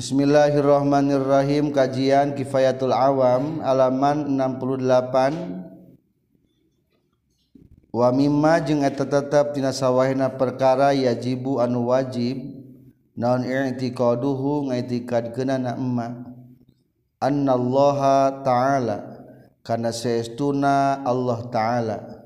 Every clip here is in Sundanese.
Bismillahirrahmanirrahim. Kajian Kifayatul Awam halaman 68 Wa mimma jeung eta tetep tina sawahina perkara yajibu anu wajib naon i'tiqaduhu ngaitikadkeunana emma. Annallaha ta'ala kana saestuna Allah ta'ala.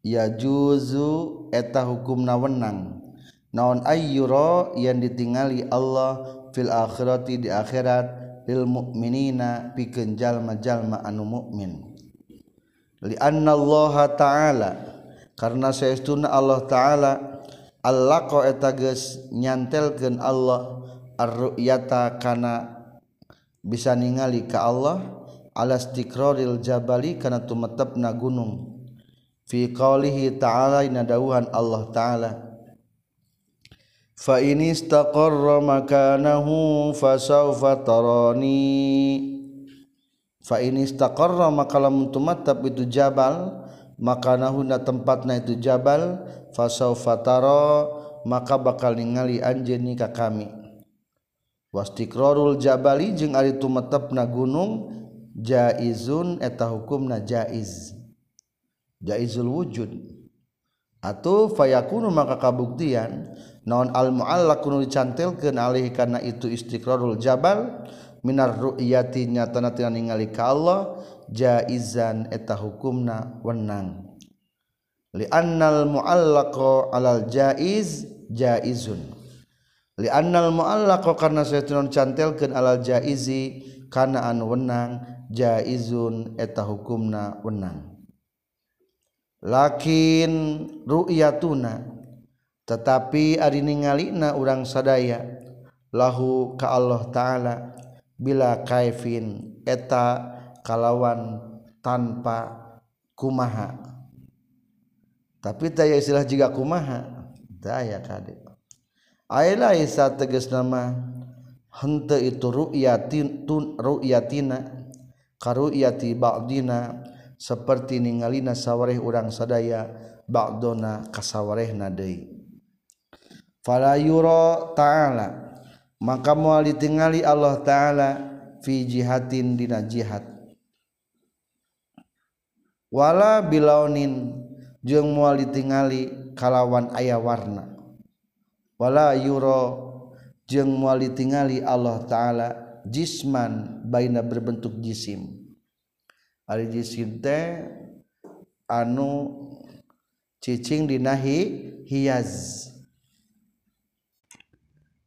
Yajuzu eta hukumna wenang. Naon ayyura yang ditingali Allah fil akhirati di akhirat lil mukminina pikeun jalma-jalma anu mukmin li annallaha ta'ala karena saestuna Allah ta'ala allaqa eta geus nyantelkeun Allah ar-ru'yata kana bisa ningali ka Allah ala istiqraril jabali kana tumetepna gunung. Fi qaulihi ta'ala dawuhan Allah ta'ala. Fa in istaqarra makanahu fasawfa tarani. Fa in istaqarra maka lamun tumattap itu jabal makanahu na tempatna itu jabal fasawfa tara maka bakal ningali anjeun ka kami. Wastiqrarul jabali jeung ari tumetepna gunung jaizun eta hukumna jaiz. Jaizul wujud. Atau fayakunu maka kabuktian naon al-mu'allaq nu dicantilkeun alih kana itu istiqrarul jabal minar ru'yati nyatana tina ningali ka Allah jaizan eta hukumna wenang. Li annal mu'allaqa alal jaiz jaizun. Li annal mu'allaqa karna saytun cantilkeun alal jaizi kana anu wenang jaizun eta hukumna wenang. Lakin ru'yatuna tetapi ari ningalina urang sadaya lahu ka Allah taala bila kaifin eta kalawan tanpa kumaha. Tapi daya istilah jika kumaha daya kade. Aila isa tegas nama hente itu ru'yatin tun ru'yatina karu'yati ba'dina seperti ningalina sawareh urang sadaya ba'dona kasawarehna deui. falayuro ta'ala. Maka mual ditingali Allah ta'ala fi jihatin dina jihad. Wala bilaunin jeung mual ditingali kalawan aya warna. Wala yuro jeung mual ditingali Allah ta'ala jisman baina berbentuk jisim. Ari jisim teh anu cicing dinahi hiaz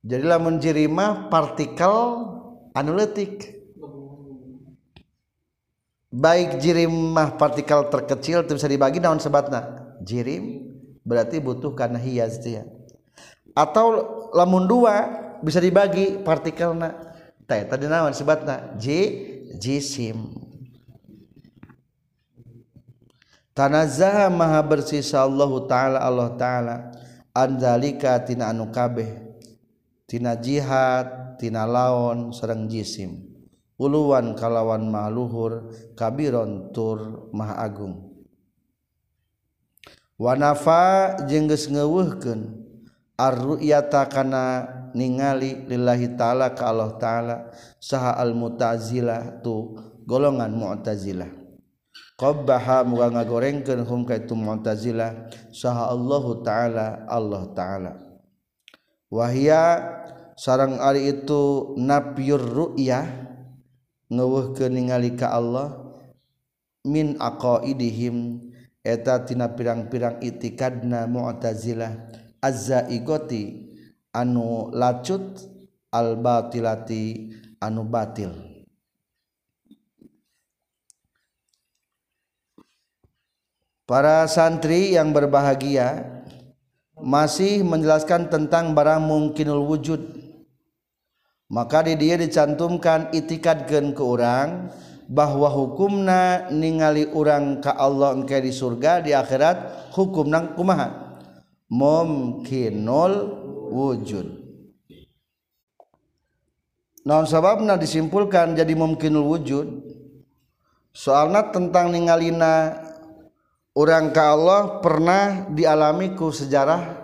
jadi lamun partikel anuletik. Baik jirimah partikel terkecil itu bisa dibagi naon sebatna? Jirim berarti butuh karena hias dia. Atau lamun dua bisa dibagi partikelna. Teh tadi naon sebatna? J jisim. Tanazzaha maha bersih Allah taala Allah taala. Anzalika tina anu kabeh tina jihad tina laon sareng jisim. Uluan kalawan mahluhur kabiron tur maha agung. Wanafa jeung geus ngeuweuhkeun arru'yata kana ningali lillahi ta'ala ka Allah ta'ala saha al-mutazilah tu golongan mu'tazilah. Qabbaha muga ngagorengkeun hum ka itu mu'tazilah saha Allah ta'ala Allah ta'ala. wahia sarang Ari itu nafyur ru'yah ngeuweuhkeun ningali ka Allah min aqaidihim eta tina pirang-pirang itikadna mu'tazilah. Azzaigoti anu lacut al batilati anu batil. Para santri yang berbahagia masih menjelaskan tentang barang mungkinul wujud. Maka di dia dicantumkan itikad gen ke orang bahwa hukumna ningali orang ke Allah engke di surga di akhirat hukum nang kumaha? Mungkinul wujud. Naon sababna disimpulkan jadi mungkinul wujud? Soalnya tentang ningalina orang ka Allah pernah dialami ku sejarah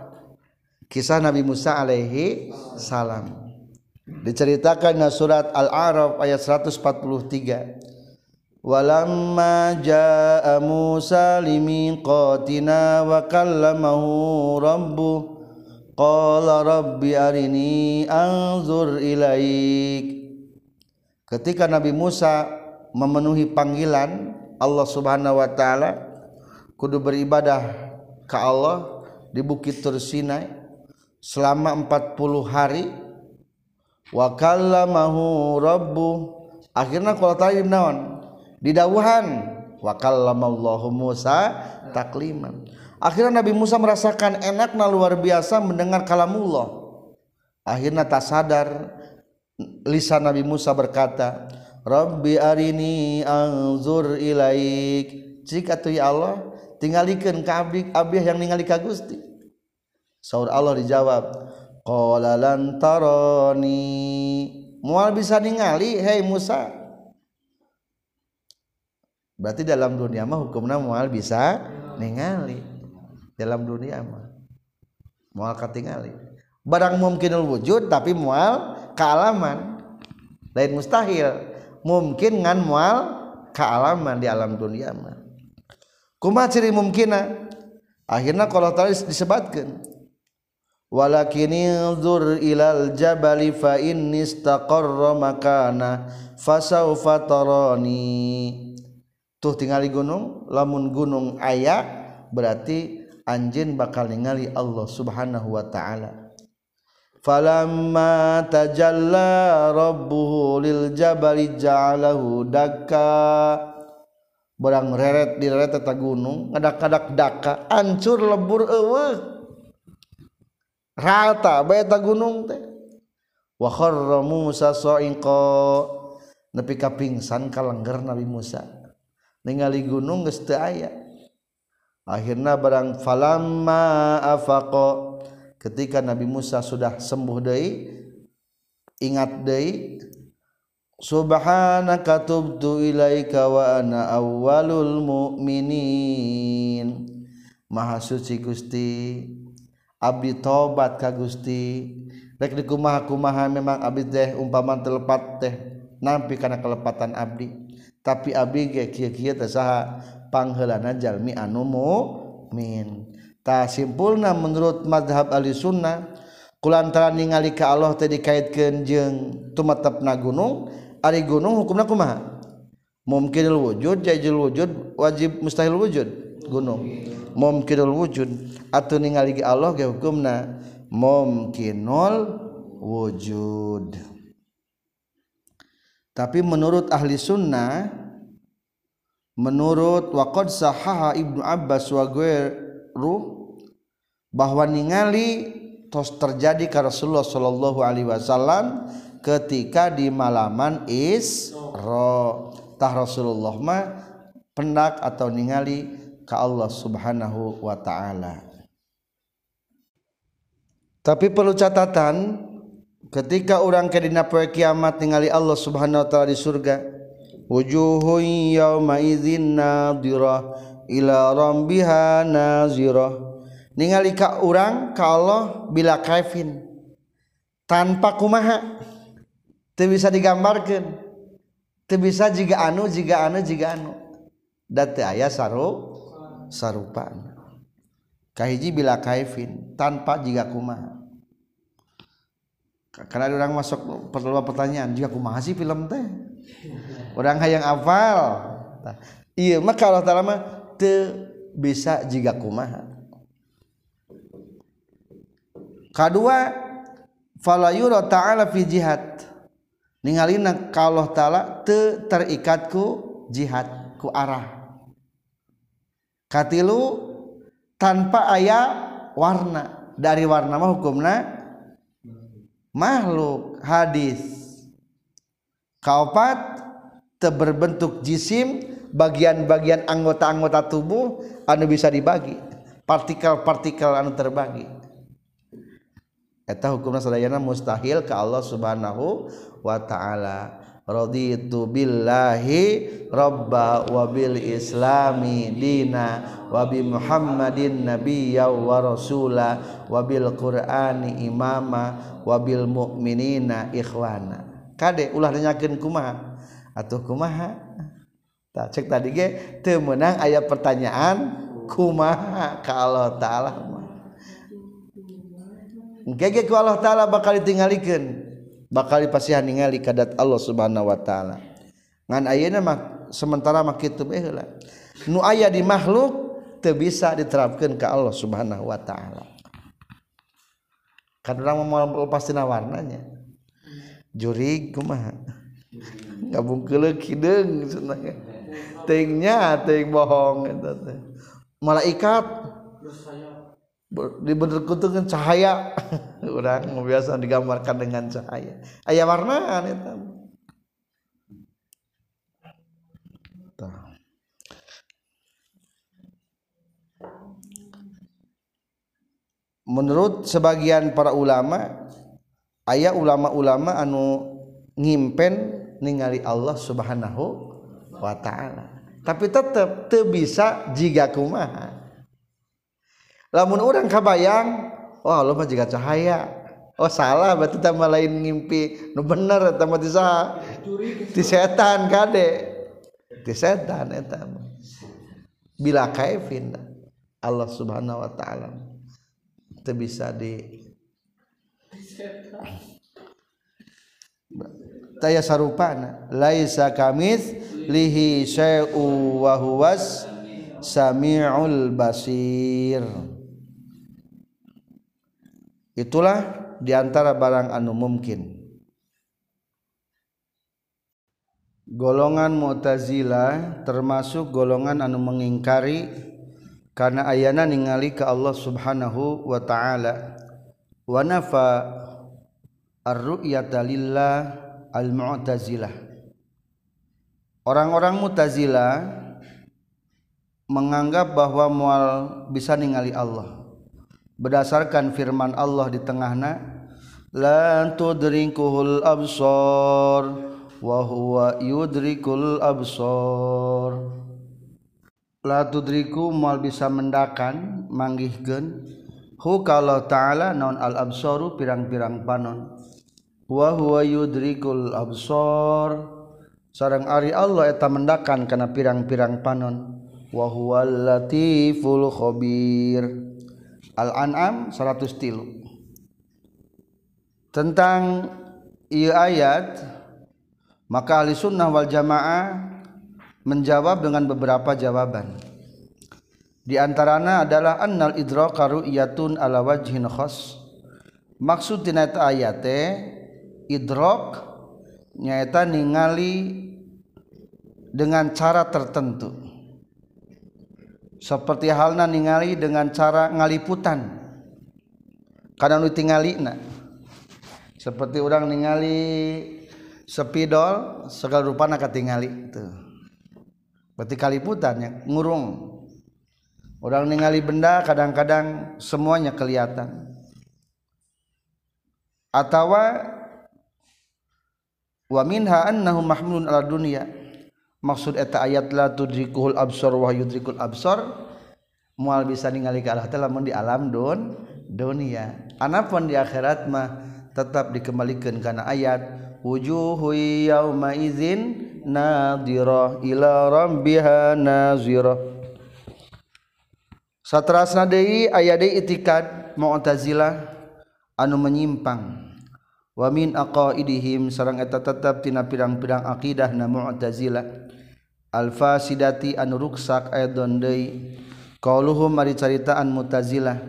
kisah Nabi Musa alaihi salam. Diceritakannya surat al-a'raf ayat 143 walamma jaa Musa limiqatina wa kallamahu rabbuh qala rabbi arini anzur ilaik. Ketika Nabi Musa memenuhi panggilan Allah Subhanahu wa taala kudu beribadah ke Allah di Bukit Tur Sinai selama 40 hari. Wa kallamahu rabbu. Akhirna qala ta'ala naon? Didawuhan. Wa kallamallahu Musa takliman. Akhirnya Nabi Musa merasakan enaknya luar biasa mendengar kalamullah. Akhirnya tak sadar lisan Nabi Musa berkata Rabbi arini anzur ilaik. Jika tu ya Allah tingalikeun ka abdi abdi yang ningali ka Gusti. Saur Allah dijawab qala lan moal bisa ningali hei Musa. Berarti dalam dunia mah hukumna moal bisa ningali. Dalam dunia mah moal katingali barang mungkinul wujud tapi moal kealaman lain mustahil mungkin ngan mual kealaman di alam dunia mah kumaha ciri mungkina akhirnya kalau tadi disebutkan walakin zur ilal jabali fa inni istaqarra makana fasaufa tarani. Tuh tinggali gunung lamun gunung aya berarti anjeun bakal ningali Allah Subhanahu wa taala. Falamma tajalla rabbuhu lil jabali ja'alahu dakka barang reret direret eta gunung ngadak-kadak daka ancur lebur eueuh. Rata bae eta gunung teh. Wa kharra Musa sa'iqa. Nepi ka pingsan kalengger Nabi Musa. Ningali gunung geus teu aya. Akhirna barang falamma afaqa. Ketika Nabi Musa sudah sembuh deui ingat deui Subhanaka tubtu ilaika wa ana awwalul mu'minin. Maha suci Gusti. Abdi tobat ka Gusti. Rek dikumaha kumaha memang abdi teh umpama telepat teh nampi kana kelepatan abdi. Tapi abdi ge kieu-kieu teh saha pangheulana jalmi anu mu'min. Ta simpulna menurut mazhab ahli sunnah kulantaran ningali ka Allah teh dikaitkeun jeung tumetep na gunung Ari gunung hukumku ma mungkin wujud wujud wajib mustahil wujud gunung. Mungkin wujud atau ningali Allah hukum mungkin wujud. Tapi menurut ahli sunnah menurut waqad sahaha Ibnu Abbas wa ruh bahwa ningali tos terjadi ke Rasulullah Shallallahu Alaihi Wasallam ketika di malaman Isra. Tah Rasulullah mah pendak atau ningali ke Allah Subhanahu wa taala. Tapi perlu catatan ketika orang ke dina poe kiamat ningali Allah Subhanahu wa taala di surga wujuhun yauma idzin nadirah rabbiha nazirah. Ningali ka urang ka Allah bila kaifin tanpa kumaha bisa digambarkan. Bisa jika anu jika anu jika anu. Dati ayah saru sarupa kahiji bila kaifin tanpa jika kumaha. Karena ada orang masuk perlu pertanyaan? Jika kumaha sih film teh? Orang hayang hafal. Iya maka Allah Ta'ala mah te bisa jika kumaha. Kedua falayura ta'ala fi jihad. ningali kalau ta'ala te terikatku jihad ku arah. Katilu tanpa ayah warna. Dari warna mah hukumna makhluk hadis. Kaopat te berbentuk jisim bagian-bagian anggota-anggota tubuh anu bisa dibagi partikel-partikel anu terbagi. eta hukumna sadayana mustahil ka Allah Subhanahu wa taala. Raditu billahi robba wa bil islami dina wa bi muhammadin nabiyya wa rasula wa bil qur'ani imama wa bil mu'minina ikhwana. Kade ulah nanyakeun kumaha? Atuh kumaha? Tak cek tadi ge teu meunang aya pertanyaan kumaha? Ka Allah taala gege ku Allah taala bakal ditinggalikan bakal dipasihan ningali kadat Allah subhanahu wa taala. Ngan ayeuna mah sementara mah kitu bae heula. Nu aya di makhluk teu bisa diterapkeun ka Allah subhanahu wa taala. Kan urang mau lepas tina warnanya. Jurig kumaha? Gabung keuleuh kideung cenah teingnya teing bohong eta teh. Malaikat. Dibenterkutukan cahaya. Orang biasa digambarkan dengan cahaya. Ayah warna itu. Menurut sebagian para ulama ayah ulama-ulama anu ngimpen ningali Allah subhanahu wa ta'ala. Tapi tetap bisa jika kumaha lamun orang kabayang oh lo mah juga cahaya. Oh salah berarti tambah lain ngimpi. Nu bener tambah ti saha? Ti setan kade. Ti setan eta bila kaifin Allah subhanahu wa ta'ala itu bisa di taya sarupana laisa kamis lihi syai'u wa huwas samiul basir itulah di antara barang anu mungkin. Golongan Mu'tazilah termasuk golongan anu mengingkari karena ayana ningali ke Allah Subhanahu wa taala. Wa ar-ru'yata lillah al-mu'tazilah orang-orang Mu'tazilah menganggap bahwa mual bisa ningali Allah berdasarkan firman Allah di tengahna la tudrikuhul absar wa huwa yudrikul absar. La tudriku mal bisa mendakan manggihkeun hu kalau taala naon al absaru pirang-pirang panon. Wa huwa yudrikul absar. Sareng ari Allah eta mendakan kana pirang-pirang panon. Wa huwal latiful khabir Al-an'am 100 tilu tentang ia ayat maka ahli sunnah wal jamaah menjawab dengan beberapa jawaban. Di antaranya adalah annal idraka ru'yatun ala wajhin khas. Maksud tina ayat idrak nyaeta ningali dengan cara tertentu seperti halna ningali dengan cara ngaliputan. Karena nu tingalina seperti orang ningali sepidol segala rupana katingali itu berarti kaliputannya ngurung. Orang ningali benda kadang-kadang semuanya kelihatan. Atau wa minha annahu mahmulun ala dunia maksud eta ayat la tudrikul absor wa yudrikul absor mual bisa ningali ka Allah taala mun di alam dun dunia. Anapun di akhirat mah tetap dikembalikan karena ayat wujuhu yauma izin nadhirah ila rabbiha nazirah satrasna deui aya deui itikad mu'tazilah anu menyimpang. Wa min aqaidihim sareng eta tetep tina pirang-pirang akidah na mu'tazilah alfasidati anu ruksak aidon deui qauluhum mari caritaan mutazilah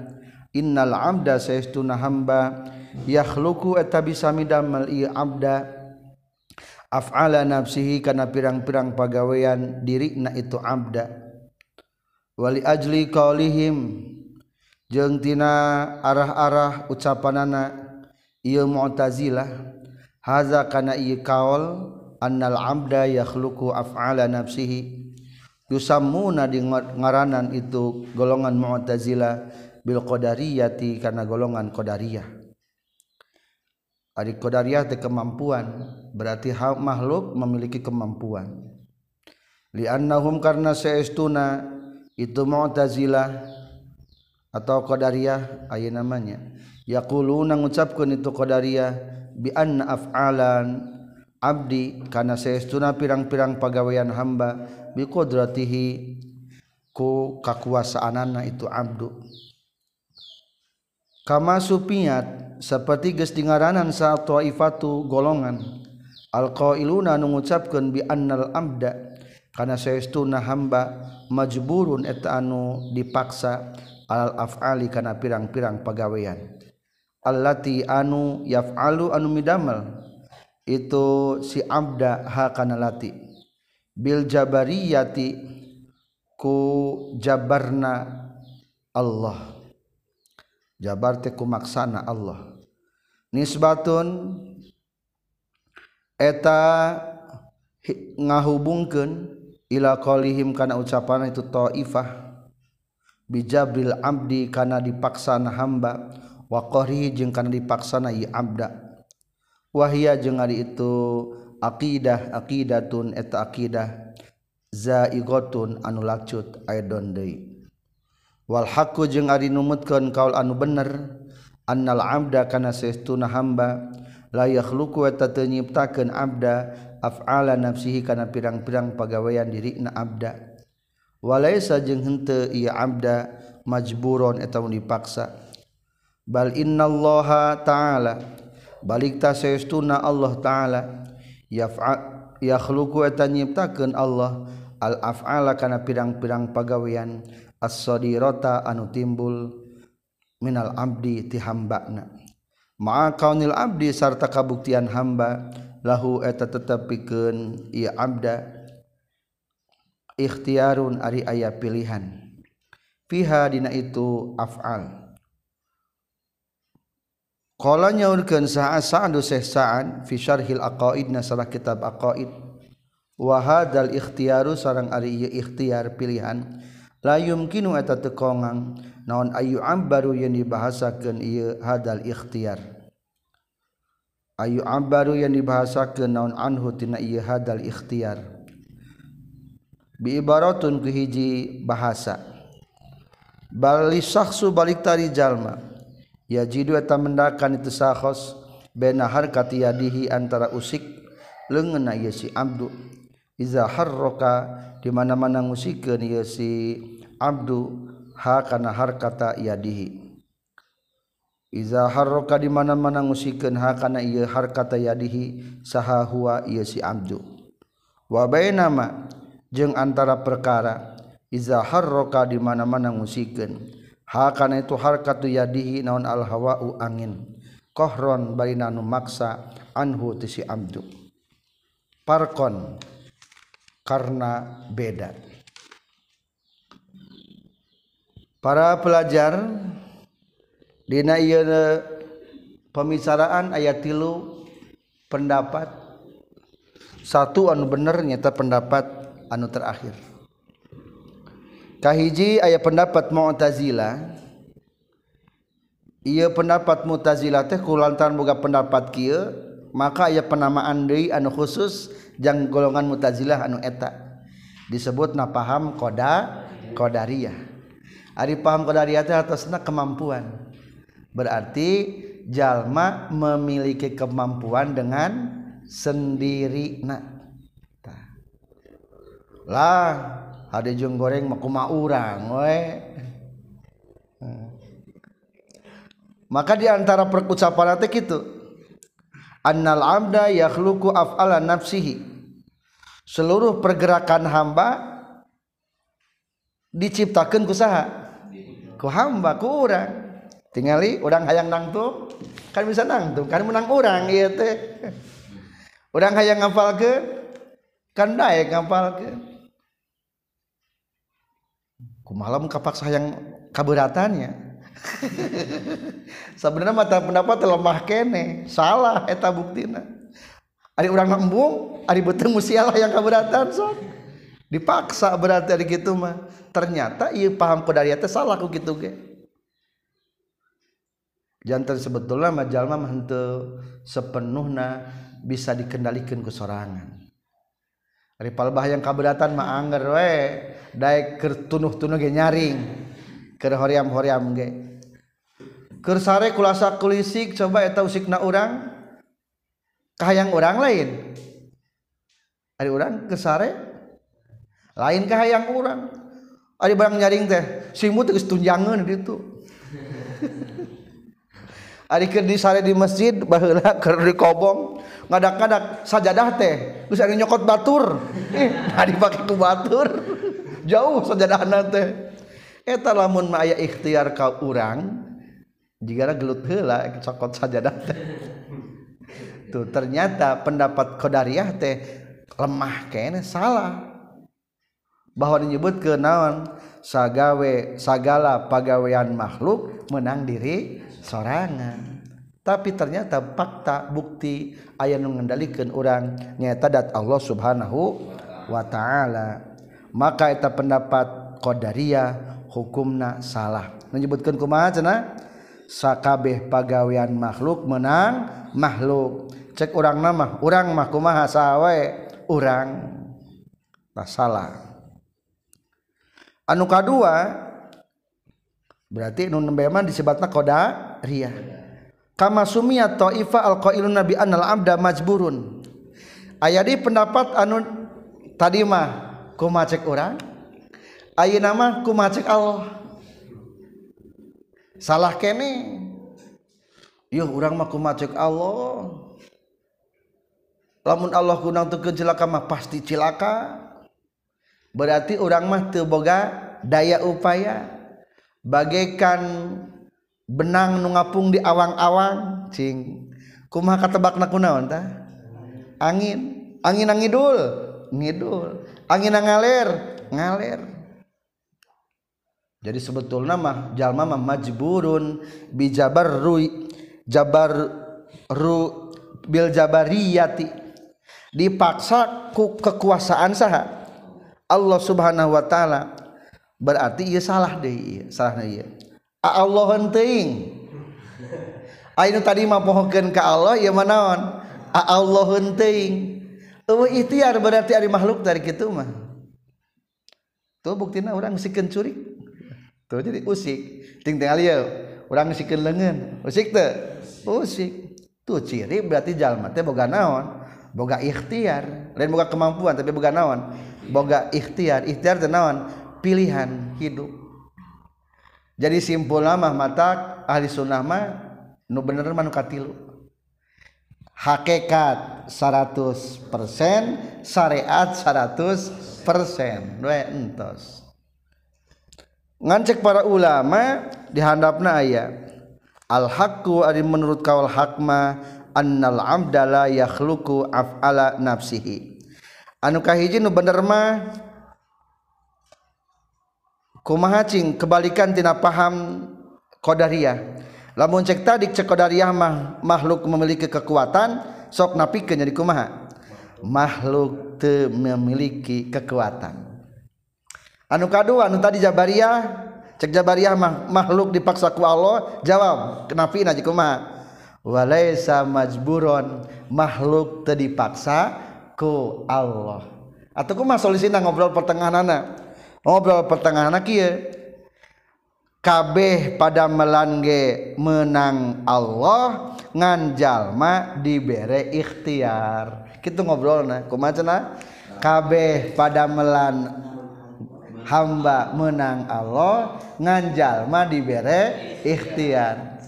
innal abda saestuna hamba yakhluqu eta bisa midamel ieu abda. Af'ala nafsihi kana pirang-pirang pagawean dirina itu abda. Wali ajli qaulihim jeung tina arah-arah ucapanana ieu mu'tazilah. Haza kana ieu kaul annal abda yakhluqu af'ala nafsihi. Yusammuna di ngaranan itu golongan mu'tazilah bil qadariyati karena golongan qadariyah. Adik qadariyah teh kemampuan berarti makhluk memiliki kemampuan. Liannahum karena seestuna itu mu'tazilah atau qadariyah aya namanya. Yaquluna ngucapkeun itu qadariyah bi anna af'alan abdi kana seestuna pirang-pirang pagawean hamba bi qudratihi ku kakuasaanana itu abdu. Kama supiat seperti geus dingaranan sa taifatu golongan. Alqailuna nu ngucapkeun bi annal abda kana saestuna hamba majburun eta anu dipaksa al-af'ali kana pirang-pirang pagawean allati anu yaf'alu anu midamel itu si abda ha kana lati. Bil jabariyati ku jabarna Allah. Jabar teh ku maksana Allah. Nisbatun eta ngahubungkeun ila qalihim kana ucapan itu taifah. bijabril abdi kana dipaksana hamba wa qahrihi jeung kana dipaksana i abda. Wahia jeung ari itu aqidah aqidatun eta aqidah zaigotun anu lacut aidon deui. Wal haqqu jeung ari numutkeun kaul anu bener annal abda kana saestuna hamba la yakhluqu wa tatanyiptakeun abda af'ala nafsihi kana pirang-pirang pagawean dirina abda. walaisa jeung henteu ieu abda majburon eta dipaksa. Bal innallaha ta'ala balik tasaytuna Allah ta'ala. Yaf'a yakhluqu eta nyiptakeun Allah al af'ala kana pirang-pirang pagawean as-sadirata anu timbul minal abdi ti hambana. Ma'a kaunil abdi sarta kabuktian hamba lahu eta tetepikeun ieu abda. Ikhtiarun ari aya pilihan. Fiha dina itu af'al. Qala nyaurkeun sa'a sa'du Syekh Sa'an fi syarhil aqaid nasarah kitab aqaid. Wa hadzal ikhtiaru sareng ari ieu ikhtiar pilihan. La yumkinu eta teu kongang naon ayu ambaru yang dibahasakeun ieu hadal ikhtiar. Ayu ambaru yang dibahasakeun naon anhu tina ieu hadal ikhtiar ibaratun kehiji bahasa. Bali saksu balik tari jalma. Ya jidu eta mendakan itu sahos bena harkati yadihi antara usik leungeun ieu si abdu. Iza harroka di mana-mana ngusikeun ieu si abdu ha kana harkata yadihi. Iza harroka di mana-mana ngusikeun ha kana ieu harkata yadihi saha huwa ieu si abdu. Wa bainama antara perkara Iza harroka di mana-mana musiken hakan itu harkat yadihi naon al-hawa angin. Kohron bainanu maksa anhu tisi amdu parkon karena beda. Para pelajar dina ieu pembicaraan ayat tilu pendapat. Satu anu bener nyata pendapat anu terakhir. Kahiji aya pendapat mu'tazila. Ia pendapat mutazila teh kulantaran boga pendapat kia maka aya penamaan deui anu khusus jang golongan mutazilah anu eta. Disebut na paham koda qadariyah ari paham qadariyah teh atasna kemampuan. Berarti jalma memiliki kemampuan dengan sendiri nak lah ada jeng goreng makuma urang we. Maka diantara perkucapan teh gitu annal abda yakhluqu af'ala nafsihi. Seluruh pergerakan hamba diciptakan kusaha ku hamba ku urang. Tingali urang hayang nangtung kan bisa nangtung kan menang urang ieu teh. Urang hayang ngapalkeun kan daek ngapalkeun. malam kapaksa yang kaberatannya. Sebenarnya mata pendapat lemah kene. Salah eta buktina. Ada orang nembung ada beteng musialah yang kaberatan so dipaksa berarti ada gitu mah. Ternyata iya paham kodariatnya salah ku gitu ge. Jantan sebetulnya majalma henteu sepenuhna bisa dikendalikan ke sorangan. Ari palbah yang kaberatan mah anger we. Daek keur tunuh-tunuh ge nyaring keur hoream-hoream ge. Keur sare kulasa kulisik coba eta usikna urang. Kahayang urang lain? Ari urang ke sare? Lain kahayang urang? Ari barang nyaring teh simut geus tunjangan ditu ari keur di sare di masjid baheula keur di kobong ngadak-ngadak sajadah teh terus ada nyokot batur. Eh, nah dipakai ku batur. Jauh sajadah teh. Eta lamun mah aya ikhtiar ka urang jika gelut heula cokot sajadah teh. Tuh ternyata pendapat kodariah teh lemah kene salah. Bahwa menyebut ke naon? Sagawe sagala pagawean makhluk menang diri sorangan. Tapi ternyata fakta bukti ayat mengendalikan orang nyata dat Allah subhanahu wa ta'ala. Maka itu pendapat qadariyah hukumna salah. Menyebutkan kumaha cenah? Sakabeh pagawean makhluk menang makhluk. Cek orang nama orang mah kumaha orang tak salah. Anu kedua berarti nun nembe mah disebutna qadariyah kama sumia ta'ifa alqailun nabi annal abda majburun. Aya di pendapat anu tadi mah kumaha cek urang? Ayeuna mah kumaha cek Allah. Salah kene? Yuh urang mah kumaha cek Allah. Lamun Allah kunang teu celaka mah pasti cilaka. Berarti urang mah teu boga daya upaya. Bagaikan benang nu ngapung di awang-awang cing. Kumaha katebakna kunaon tah? Angin. Angin ngidul. Ngidul. Angin ngalir ngalir jadi sebetulnya mah jalma mah majburun bi jabarru jabar ru bil jabariyati. Dipaksa ku kekuasaan saha? Allah Subhanahu wa taala. Berarti ia salah deh salah deh Allah henting Ayo tadi mah pohonkan ke Allah ya manaon Allah henting Ewe ikhtiar berarti ada makhluk dari kitu mah. Tuh buktinya orang sikeun curi Tuh jadi usik. Ting tinggal ya Orang sikeun lengan. Usik teh? Usik. Tuh ciri berarti jalma teh boga naon? Boga ikhtiar. Lain boga kemampuan tapi boga naon? Boga ikhtiar. Ikhtiar teh naon? Pilihan hidup. jadi simpul nama mata ahli sunnah mah nu bener manukatilu hakekat 100% syariat 100% dua entos. Ngancek para ulama dihandapna aya al haqqu ari menurut kaul hakma annal amdala yakhluqu af'ala nafsihi. Anu kahiji nu bener mah kumaha cing kebalikan tina paham qadariyah lamun cek tadi cek qadariyah mah makhluk memiliki kekuatan sok napikeun jadi kumaha? Makhluk teu memiliki kekuatan. Anu kadua anu tadi jabariyah cek jabariyah mah makhluk dipaksa ku Allah jawab kenapa aja kumaha? Walaisa majburon makhluk teu dipaksa ku Allah. Atau ku mah solusina ngobrol pertengahan anak ngobrol pertengahan kieu kabeh pada melangge menang Allah ngan jalma dibere ikhtiar. Kitu ngobrolna kumaha cenah kabeh pada melan hamba menang Allah ngan jalma dibere ikhtiar.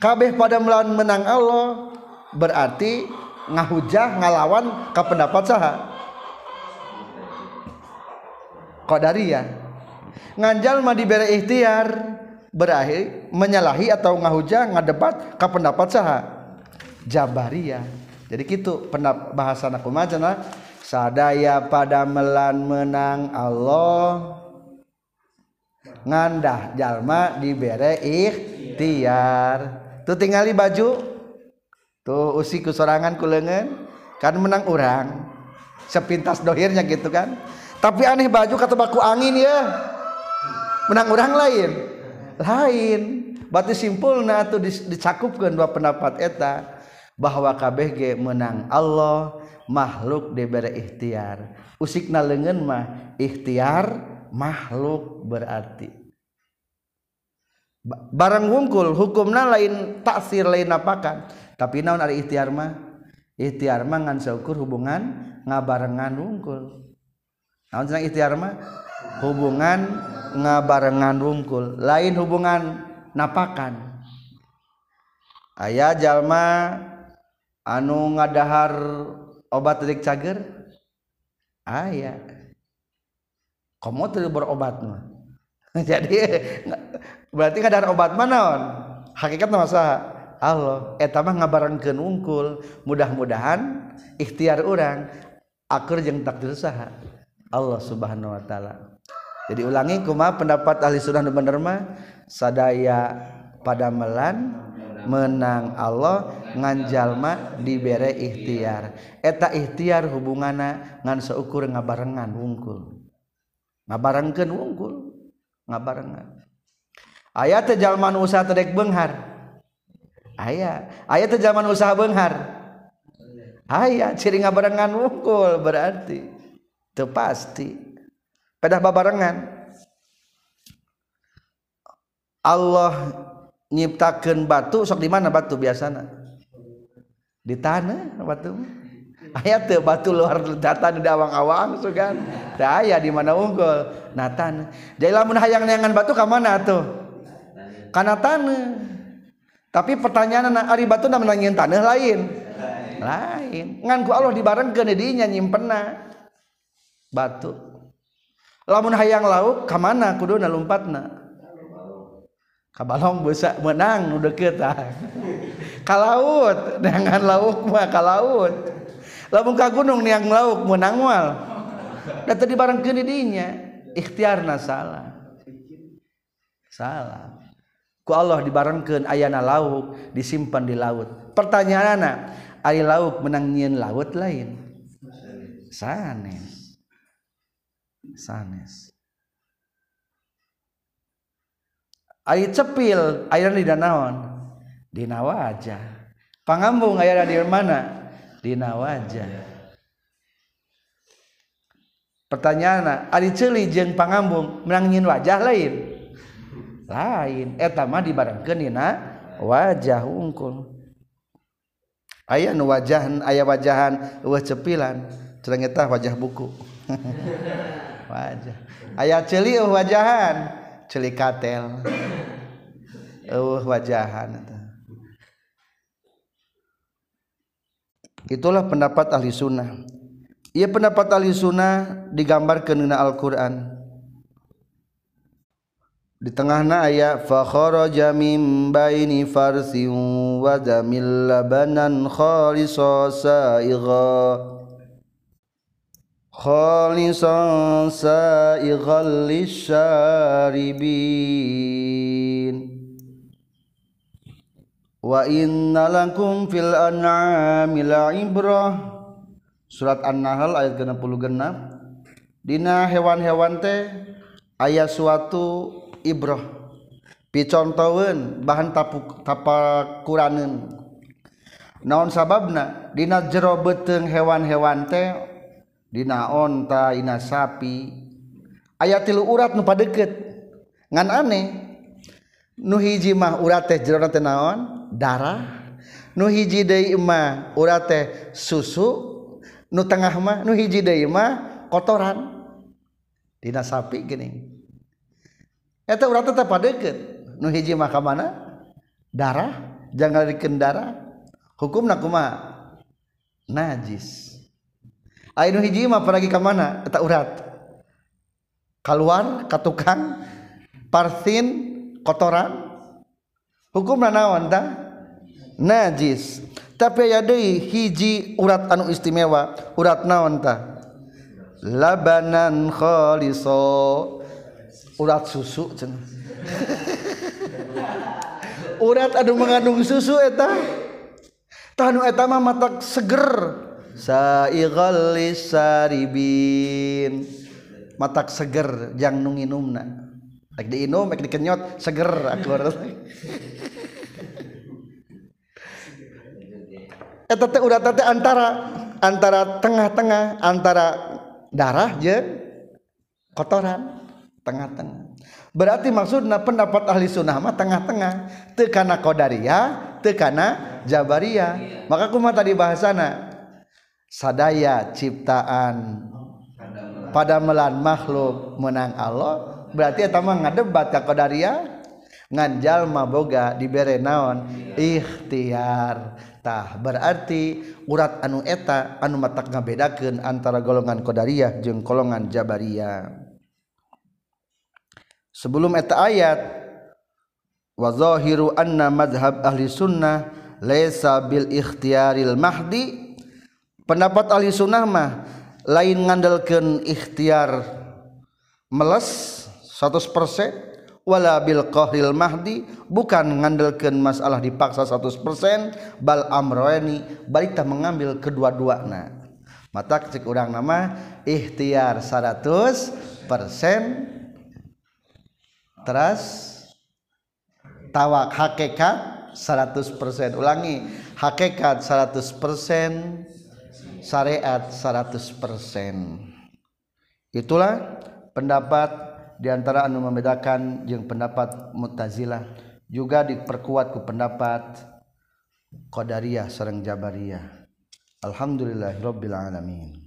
Kabeh pada melawan menang Allah berarti ngahujah ngalawan ke pendapat saha qadariyah nganjal mah dibere ikhtiar berakhir menyalahi atau ngahujah ngadebat ke pendapat saha? Jabariyah jadi gitu pendap bahasan aku macana sadaya pada melan menang Allah. Ngandah jalma dibere ikhtiar. Tuh tinggali baju? Tuh usi kusorangan kulengan kan menang orang sepintas dohirnya gitu kan tapi aneh baju kata baku angin ya. Menang orang lain. Lain. Berarti simpulna tuh dicakupkan dua pendapat eta bahwa KBG menang Allah makhluk diberi ikhtiar. Usikna lengan mah ikhtiar makhluk berarti. Barang wungkul hukumna lain taksir lain apakan tapi naon ada ikhtiar mah? Ikhtiar mah ngan syukur hubungan ngabarengan wungkul. Naon cenah ikhtiar mah? Hubungan ngabarengan rungkul, lain hubungan napakan. Aya jalma anu ngadahar obat deuk cager? Aya. Komo teu berobat mah. Jadi berarti ngadahar obat mah naon? Hakikatna masaha Allah eta mah ngabarengkeun ungkul, mudah-mudahan ikhtiar orang akur jeung takdir saha. Allah subhanahu Wa ta'ala. Jadi ulangi kuma pendapat ahli sunnah nu bener mah sadaya padamelan menang Allah nganjallma dibere ikhtiar. Eta ikhtiar hubungana ngan seukur ngabarengan wungkul. Ngabarengkeun wungkul ngabarengan. Aya teh jalma usaha tedek benghar. Aya aya teh zaman usaha benghar. Aya ciri ngabarengan wungkul berarti. Teu pasti pedah babarengan. Allah nyiptakeun batu sok di mana batu biasana? Di tanah batu aya teu batu luar datan di awang-awang sugan aya di mana unggul? Nah jadi lamun hayang neangan batu ka mana tuh? Kana tanah. Tapi pertanyaan ari batu na menangin tanah lain? Lain. Ngan ku Allah dibarengkeun di dinya nyimpenna batu. Lamun hayang lauk ka mana? Kuduna lumpatna ka balong bisa menang udah kita ka laut dengan lauk mah ka laut. Lamun ka gunung niang lauk menang wal. Da tadi barang keuni dinya. Ikhtiarna salah. Salah. Ku Allah dibarengkeun ayana lauk disimpan di laut. Pertanyaanna ari lauk menang nyieun laut lain? Sanes. sanes. Air cepil air di danaon? Dina wajah pangambung air di mana dina wajah pertanyaan ari celi jeung pangambung menangin wajah lain? Lain. Eta mah dibarengkeun dina wajah unggul aya nu wajahan aya wajahan eueuh cepilan. Cerengeta wajah buku. wajah. Aya celi eueuh wajahan. Celi katel. Eueuh wajahan itulah pendapat ahli sunnah. Ia pendapat ahli sunnah digambarkan dengan Al-Quran. Di tengahna ayat fa kharaja min baini farsin wa jamil labanan khalisa saigha khalisan sa'ighal lisyaribin wa inna lakum fil an'ami la'ibrah surat an-nahl ayat 66 dina hewan-hewan teh aya suatu ibrah. Picontoeun bahan tapuk tapakuraneun naon sababna? Dina jero beuteung hewan-hewan teh Dina onta Ina sapi. Ayat tilu urat nu padeukeut. Ngan aneh nu hiji mah urat teh jero naon? Darah. Nu hiji deui mah urat teh susu. Nu tengah mah nu hiji deui mah kotoran. Dina sapi gini. Eta urat teh padeukeut. Nu hiji mah ka mana? Darah. Jangan dikeun darah. Hukumna kumaha? Najis. Ainu hiji mah pergi ka mana? Eta urat. Keluar ka tukang parsin kotoran. Hukumna naon tah? Najis. Tapi aya deui hiji urat anu istimewa, urat naon tah? Labanan khaliso. Urat susu cenah. urat anu mengandung susu eta. Tah anu eta mah matak seger. Saighal lisaribin. Matak seger jang nu nginumna Rek diinum, rek dikenyot, seger aku antara antara tengah-tengah antara darah je kotoran tengah-tengah. Berarti maksudnya pendapat ahli sunnah tengah-tengah. Tekana Qadariyah tekana Jabariyah. Maka kuma tadi bahasana sadaya ciptaan. Pada melan makhluk menang Allah berarti eta mah ngadebat ka qadariah ngan jalma boga dibere naon? Ikhtiar. Tah berarti urat anu eta anu matak ngabedakeun antara golongan qadariyah jeung golongan jabariyah sebelum eta ayat wa zahiru anna madhhab ahli sunnah laisa bil ikhtiyaril mahdi pendapat ahli sunnah mah lain ngandalkan ikhtiar meles 100% wala bil qahril mahdi bukan ngandalkan masalah dipaksa 100% bal amroeni balik tak mengambil kedua-duana. Mata cek orang nama ikhtiar 100% terus tawak hakikat 100% ulangi hakikat 100% syariat 100% itulah pendapat di antara anu membedakan yang pendapat mutazilah. Juga diperkuat ke pendapat qadariyah serang jabariyah. Alhamdulillahirabbil alamin